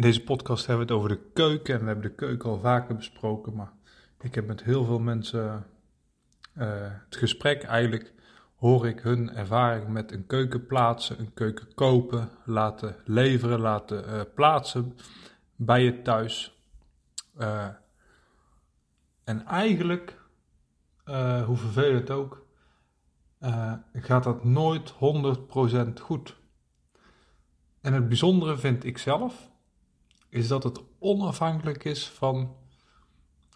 In deze podcast hebben we het over de keuken en we hebben de keuken al vaker besproken, maar ik heb met heel veel mensen uh, het gesprek. Eigenlijk hoor ik hun ervaring met een keuken plaatsen, een keuken kopen, laten leveren, laten uh, plaatsen bij je thuis. Uh, en eigenlijk, hoe vervelend ook, gaat dat nooit 100% goed. En het bijzondere vind ik zelf, is dat het onafhankelijk is van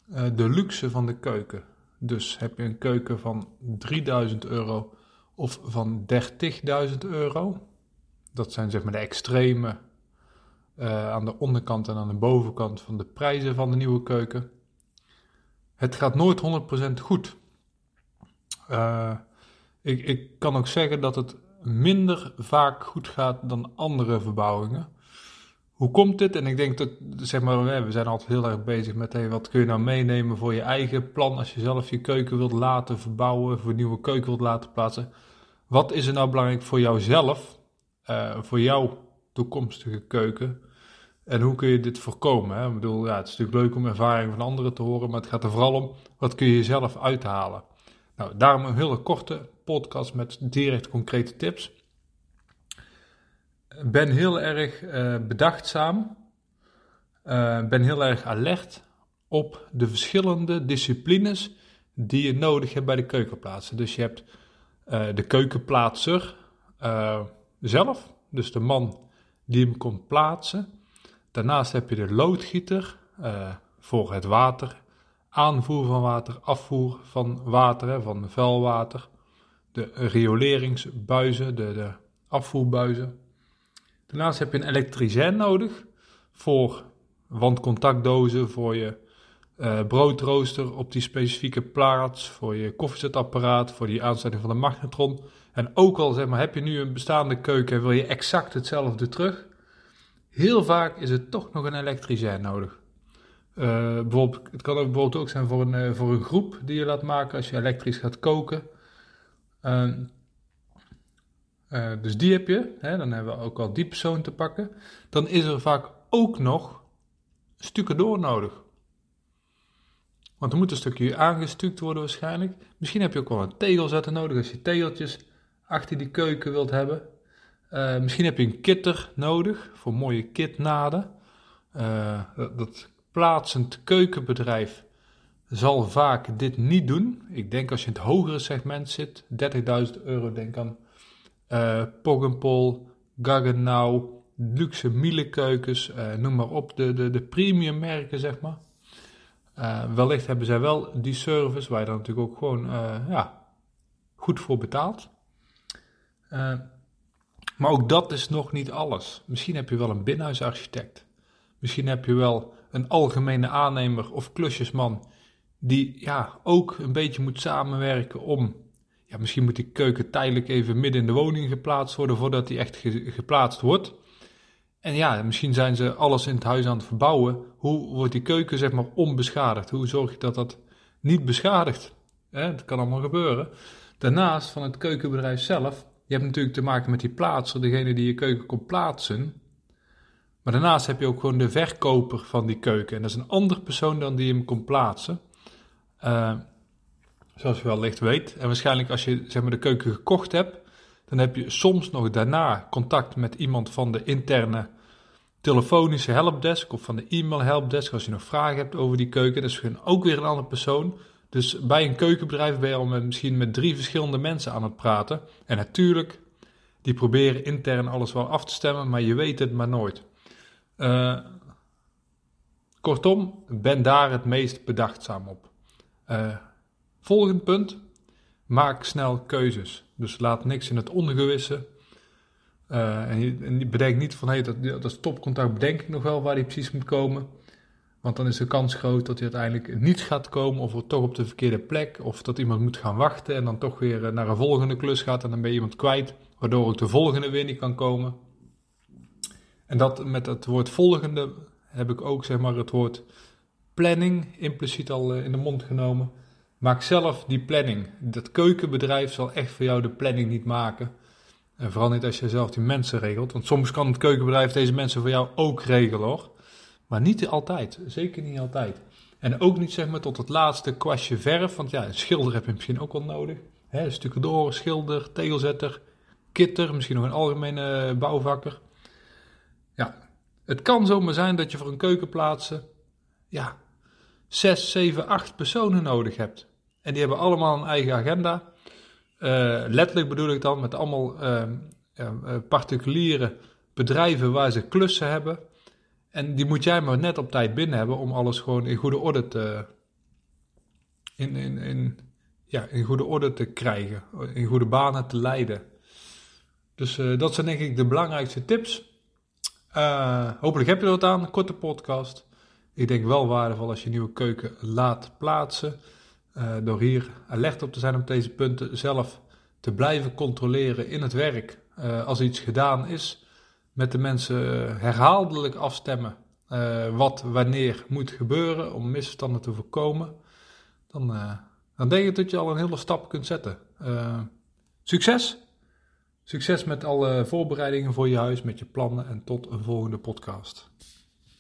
uh, de luxe van de keuken. Dus heb je een keuken van 3000 euro of van 30.000 euro, dat zijn zeg maar de extreme uh, aan de onderkant en aan de bovenkant van de prijzen van de nieuwe keuken. Het gaat nooit 100% goed. Uh, ik, ik kan ook zeggen dat het minder vaak goed gaat dan andere verbouwingen. Hoe komt dit? En ik denk dat, zeg maar, we zijn altijd heel erg bezig met hey, wat kun je nou meenemen voor je eigen plan als je zelf je keuken wilt laten verbouwen, voor een nieuwe keuken wilt laten plaatsen. Wat is er nou belangrijk voor jouzelf, uh, voor jouw toekomstige keuken? En hoe kun je dit voorkomen? Ik bedoel, ja, het is natuurlijk leuk om ervaring van anderen te horen, maar het gaat er vooral om, wat kun je jezelf uithalen? Nou, daarom een hele korte podcast met direct concrete tips. Ben heel erg uh, bedachtzaam. Uh, ben heel erg alert op de verschillende disciplines die je nodig hebt bij de keukenplaatsen. Dus je hebt uh, de keukenplaatser zelf, dus de man die hem komt plaatsen. Daarnaast heb je de loodgieter voor het water, aanvoer van water, afvoer van water, hè, van vuilwater de rioleringsbuizen, de, de afvoerbuizen. Daarnaast heb je een elektricien nodig voor wandcontactdozen, voor je uh, broodrooster op die specifieke plaats, voor je koffiezetapparaat, voor die aansluiting van de magnetron. En ook al zeg maar, heb je nu een bestaande keuken en wil je exact hetzelfde terug, heel vaak is het toch nog een elektricien nodig. Uh, bijvoorbeeld, het kan ook bijvoorbeeld ook zijn voor een, uh, voor een groep die je laat maken als je elektrisch gaat koken. Uh, dus die heb je, hè, dan hebben we ook al die persoon te pakken. Dan is er vaak ook nog stukken door nodig. Want er moet een stukje aangestukt worden waarschijnlijk. Misschien heb je ook wel een tegelzetter nodig als je tegeltjes achter die keuken wilt hebben. Uh, misschien heb je een kitter nodig voor mooie kitnaden. Uh, dat plaatsend keukenbedrijf zal vaak dit niet doen. Ik denk als je in het hogere segment zit, 30.000 euro, denk aan uh, Poggenpol, Gaggenau, luxe mielekeukens, uh, noem maar op, de, de, de premium merken zeg maar. Uh, wellicht hebben zij wel die service waar je dan natuurlijk ook gewoon ja, goed voor betaalt. maar ook dat is nog niet alles. Misschien heb je wel een binnenhuisarchitect. Misschien heb je wel een algemene aannemer of klusjesman die ja, ook een beetje moet samenwerken om. Ja, misschien moet die keuken tijdelijk even midden in de woning geplaatst worden voordat die echt geplaatst wordt. En ja, misschien zijn ze alles in het huis aan het verbouwen. Hoe wordt die keuken zeg maar onbeschadigd? Hoe zorg je dat dat niet beschadigt? Hè, dat kan allemaal gebeuren. Daarnaast van het keukenbedrijf zelf, je hebt natuurlijk te maken met die plaatser, degene die je keuken komt plaatsen. Maar daarnaast heb je ook gewoon de verkoper van die keuken. En dat is een andere persoon dan die hem komt plaatsen. Uh, zoals je wellicht weet. En waarschijnlijk als je zeg maar, de keuken gekocht hebt, dan heb je soms nog daarna contact met iemand van de interne telefonische helpdesk of van de e-mail helpdesk als je nog vragen hebt over die keuken. Dat is ook weer een andere persoon. Dus bij een keukenbedrijf ben je al met, misschien met drie verschillende mensen aan het praten. En natuurlijk, die proberen intern alles wel af te stemmen, maar je weet het maar nooit. Uh, kortom, ben daar het meest bedachtzaam op. Uh, volgend punt. Maak snel keuzes. Dus laat niks in het ongewisse. Uh, en, en bedenk niet van, hey, dat, dat stopcontact bedenk ik nog wel waar die precies moet komen. Want dan is de kans groot dat hij uiteindelijk niet gaat komen of toch op de verkeerde plek. Of dat iemand moet gaan wachten en dan toch weer naar een volgende klus gaat en dan ben je iemand kwijt. Waardoor ook de volgende weer niet kan komen. En dat met het woord volgende heb ik ook zeg maar het woord planning impliciet al eh, in de mond genomen. Maak zelf die planning. Dat keukenbedrijf zal echt voor jou de planning niet maken. En vooral niet als je zelf die mensen regelt. Want soms kan het keukenbedrijf deze mensen voor jou ook regelen hoor. Maar niet altijd, zeker niet altijd. En ook niet zeg maar tot het laatste kwastje verf, want ja, een schilder heb je misschien ook wel nodig. Hè, door, schilder, tegelzetter, kitter, misschien nog een algemene bouwvakker. Ja, het kan zomaar zijn dat je voor een keuken plaatsen, ja, 6, 7, 8 personen nodig hebt. En die hebben allemaal een eigen agenda. Uh, letterlijk bedoel ik dan met allemaal uh, uh, particuliere bedrijven waar ze klussen hebben. En die moet jij maar net op tijd binnen hebben om alles gewoon in goede orde te, in, in, in, ja, in goede orde te krijgen, in goede banen te leiden. Dus uh, dat zijn denk ik de belangrijkste tips. Hopelijk heb je er wat aan, korte podcast. Ik denk wel waardevol als je nieuwe keuken laat plaatsen. Uh, door hier alert op te zijn op deze punten, zelf te blijven controleren in het werk. als iets gedaan is, met de mensen herhaaldelijk afstemmen wat wanneer moet gebeuren om misverstanden te voorkomen, dan, dan denk ik dat je al een hele stap kunt zetten. Succes! Succes met alle voorbereidingen voor je huis, met je plannen en tot een volgende podcast.